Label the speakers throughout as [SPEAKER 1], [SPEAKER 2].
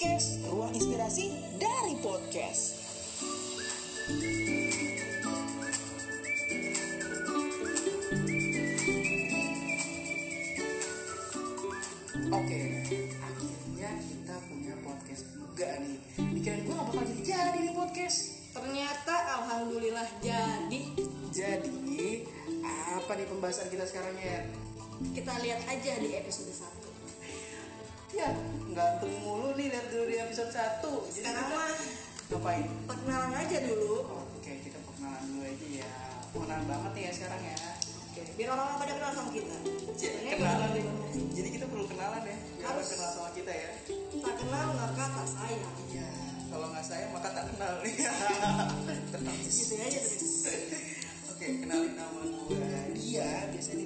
[SPEAKER 1] inspirasi dari podcast. Oke, akhirnya kita punya podcast juga nih. Pikiran gue gak bakal jadi jadi nih podcast.
[SPEAKER 2] Ternyata alhamdulillah jadi.
[SPEAKER 1] Jadi, apa nih pembahasan kita sekarang ya?
[SPEAKER 2] Kita lihat aja di episode 1.
[SPEAKER 1] Ya, gantung mulu nih lihat dulu di episode 1 Jadi
[SPEAKER 2] Sekarang
[SPEAKER 1] kita
[SPEAKER 2] mah
[SPEAKER 1] ngapain?
[SPEAKER 2] perkenalan aja dulu.
[SPEAKER 1] Oke, kita perkenalan dulu aja ya. Pengenalan banget nih ya sekarang ya.
[SPEAKER 2] Oke, biar orang-orang pada kenal sama kita.
[SPEAKER 1] Jadi
[SPEAKER 2] Ini
[SPEAKER 1] kenalan nih.
[SPEAKER 2] sih?
[SPEAKER 1] Jadi kita perlu kenalan ya. Biar
[SPEAKER 2] Harus.
[SPEAKER 1] kenal sama kita ya.
[SPEAKER 2] Tak kenal maka tak sayang.
[SPEAKER 1] Ya, kalau nggak sayang maka tak kenal nih. Tertaktis.
[SPEAKER 2] Gitu aja terus.
[SPEAKER 1] Oke, kenalin nama gue. Dia biasanya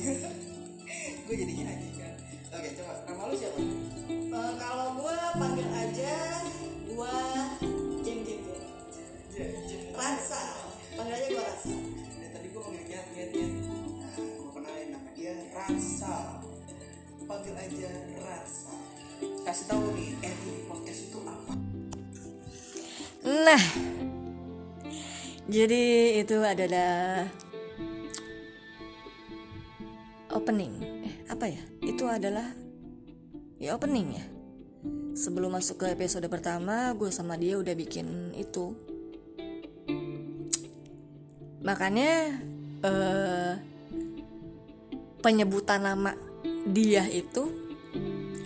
[SPEAKER 1] gue jadi nyanyi kan. Oke, coba nama lu siapa?
[SPEAKER 2] Eh, kalau gue panggil aja gue jeng jeng. Rasa. Panggil aja gue rasa.
[SPEAKER 1] Ya, tadi gue panggil Giat, Giat. Nah, gue kenalin nama dia Rasa. Panggil aja Rasa. Kasih tahu nih, RI podcast itu apa?
[SPEAKER 3] Nah, jadi itu adalah opening. Eh, apa ya? Itu adalah ya opening ya. Sebelum masuk ke episode pertama, gue sama dia udah bikin itu. Makanya eh penyebutan nama dia itu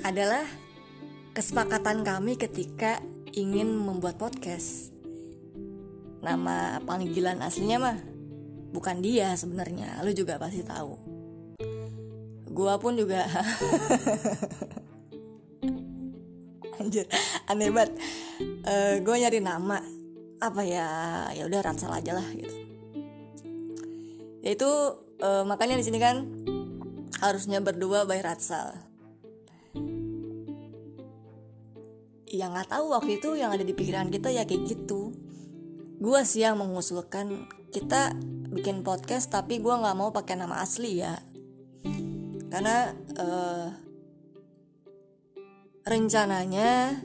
[SPEAKER 3] adalah kesepakatan kami ketika ingin membuat podcast. Nama panggilan aslinya mah bukan dia sebenarnya, lu juga pasti tahu. Gua pun juga Anjir, aneh banget. Eh, gua nyari nama apa ya? Ya udah Ransel aja lah gitu. Itu eh, makanya di sini kan harusnya berdua by Ratsal. yang nggak tahu waktu itu yang ada di pikiran kita ya kayak gitu gue sih yang mengusulkan kita bikin podcast tapi gue nggak mau pakai nama asli ya karena eh, rencananya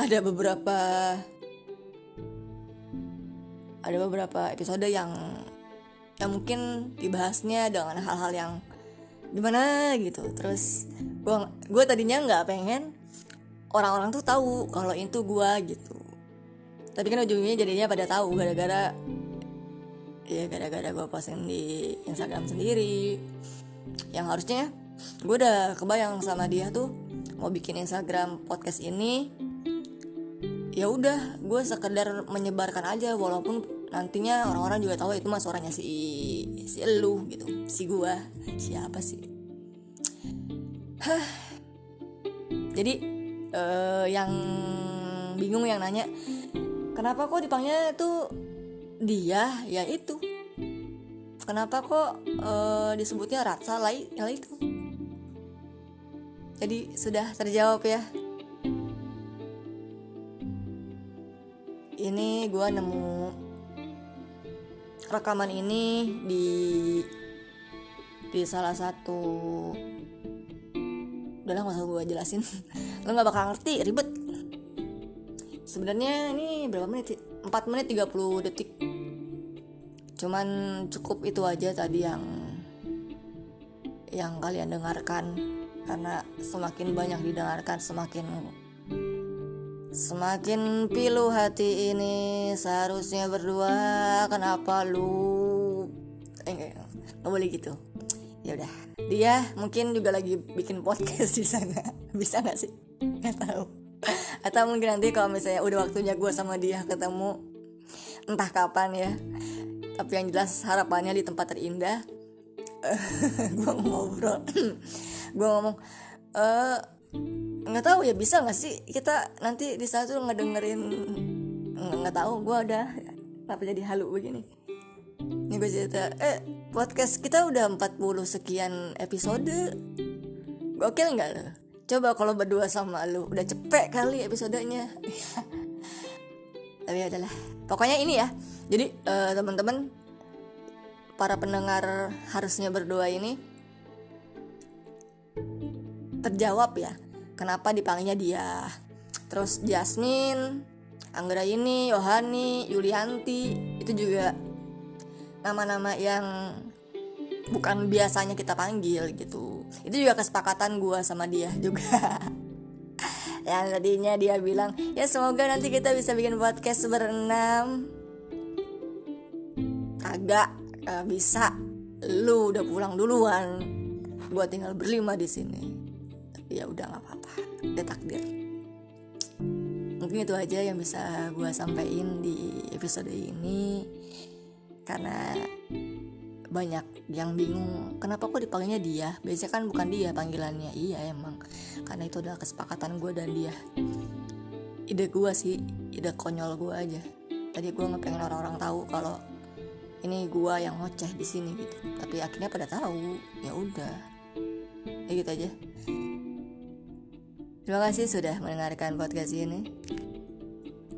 [SPEAKER 3] ada beberapa ada beberapa episode yang yang mungkin dibahasnya dengan hal-hal yang gimana gitu. Terus gue gue tadinya nggak pengen orang-orang tuh tahu kalau itu gua gitu. Tapi kan ujungnya jadinya pada tahu gara-gara ya gara-gara gue posting di Instagram sendiri yang harusnya gue udah kebayang sama dia tuh mau bikin Instagram podcast ini. Ya udah gue sekedar menyebarkan aja walaupun nantinya orang-orang juga tahu itu mah suaranya si si elu gitu si gua. Siapa sih? Hah. jadi eh, yang bingung yang nanya kenapa kok dipanggilnya tuh dia? Ya itu kenapa kok eh, disebutnya Ratsa? Lai itu. Jadi sudah terjawab ya. Ini gua nemu rekaman ini di di salah satu udah lah gak usah gue jelasin. Lo nggak bakal ngerti ribet. Sebenarnya ini berapa menit? 4 menit 30 detik cuman cukup itu aja tadi yang yang kalian dengarkan. Karena semakin banyak didengarkan semakin semakin pilu hati ini. Seharusnya berdua kenapa lu? Eh, enggak nggak boleh gitu. Ya udah. Dia mungkin juga lagi bikin podcast di sana. Bisa nggak sih? Nggak tahu. Atau mungkin nanti kalau misalnya udah waktunya gue sama dia ketemu entah kapan ya tapi yang jelas harapannya di tempat terindah. Gue ngobrol. Gue ngomong eh nggak tahu ya bisa nggak sih kita nanti di saat itu ngedengerin nggak tahu gue udah kenapa jadi halu begini. Ini gue cerita eh podcast kita udah 40 sekian episode. Gokil nggak lo coba kalau berdua sama lu udah cepet kali episodenya. Tapi adalah pokoknya ini ya jadi eh, teman-teman para pendengar harusnya berdua ini terjawab ya. Kenapa dipanggilnya dia? Terus Jasmine Anggra ini Yohani Yulianti itu juga nama-nama yang bukan biasanya kita panggil gitu. Itu juga kesepakatan gue sama dia juga. Yang tadinya dia bilang ya semoga nanti kita bisa bikin podcast berenam kagak kagak bisa. Lu udah pulang duluan. Gue tinggal berlima di sini. Tapi ya udah nggak apa-apa. Udah takdir. Mungkin itu aja yang bisa gue sampaikan di episode ini. Karena banyak yang bingung kenapa kok dipanggilnya dia? Biasanya kan bukan dia panggilannya. Iya emang. Karena itu adalah kesepakatan gue dan dia. Ide gue sih ide konyol gue aja. Tadi gue nggak pengen orang-orang tahu kalau ini gue yang ngoceh di sini gitu. Tapi akhirnya pada tahu ya udah. Ya gitu aja. Terima kasih sudah mendengarkan podcast ini.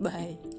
[SPEAKER 3] Bye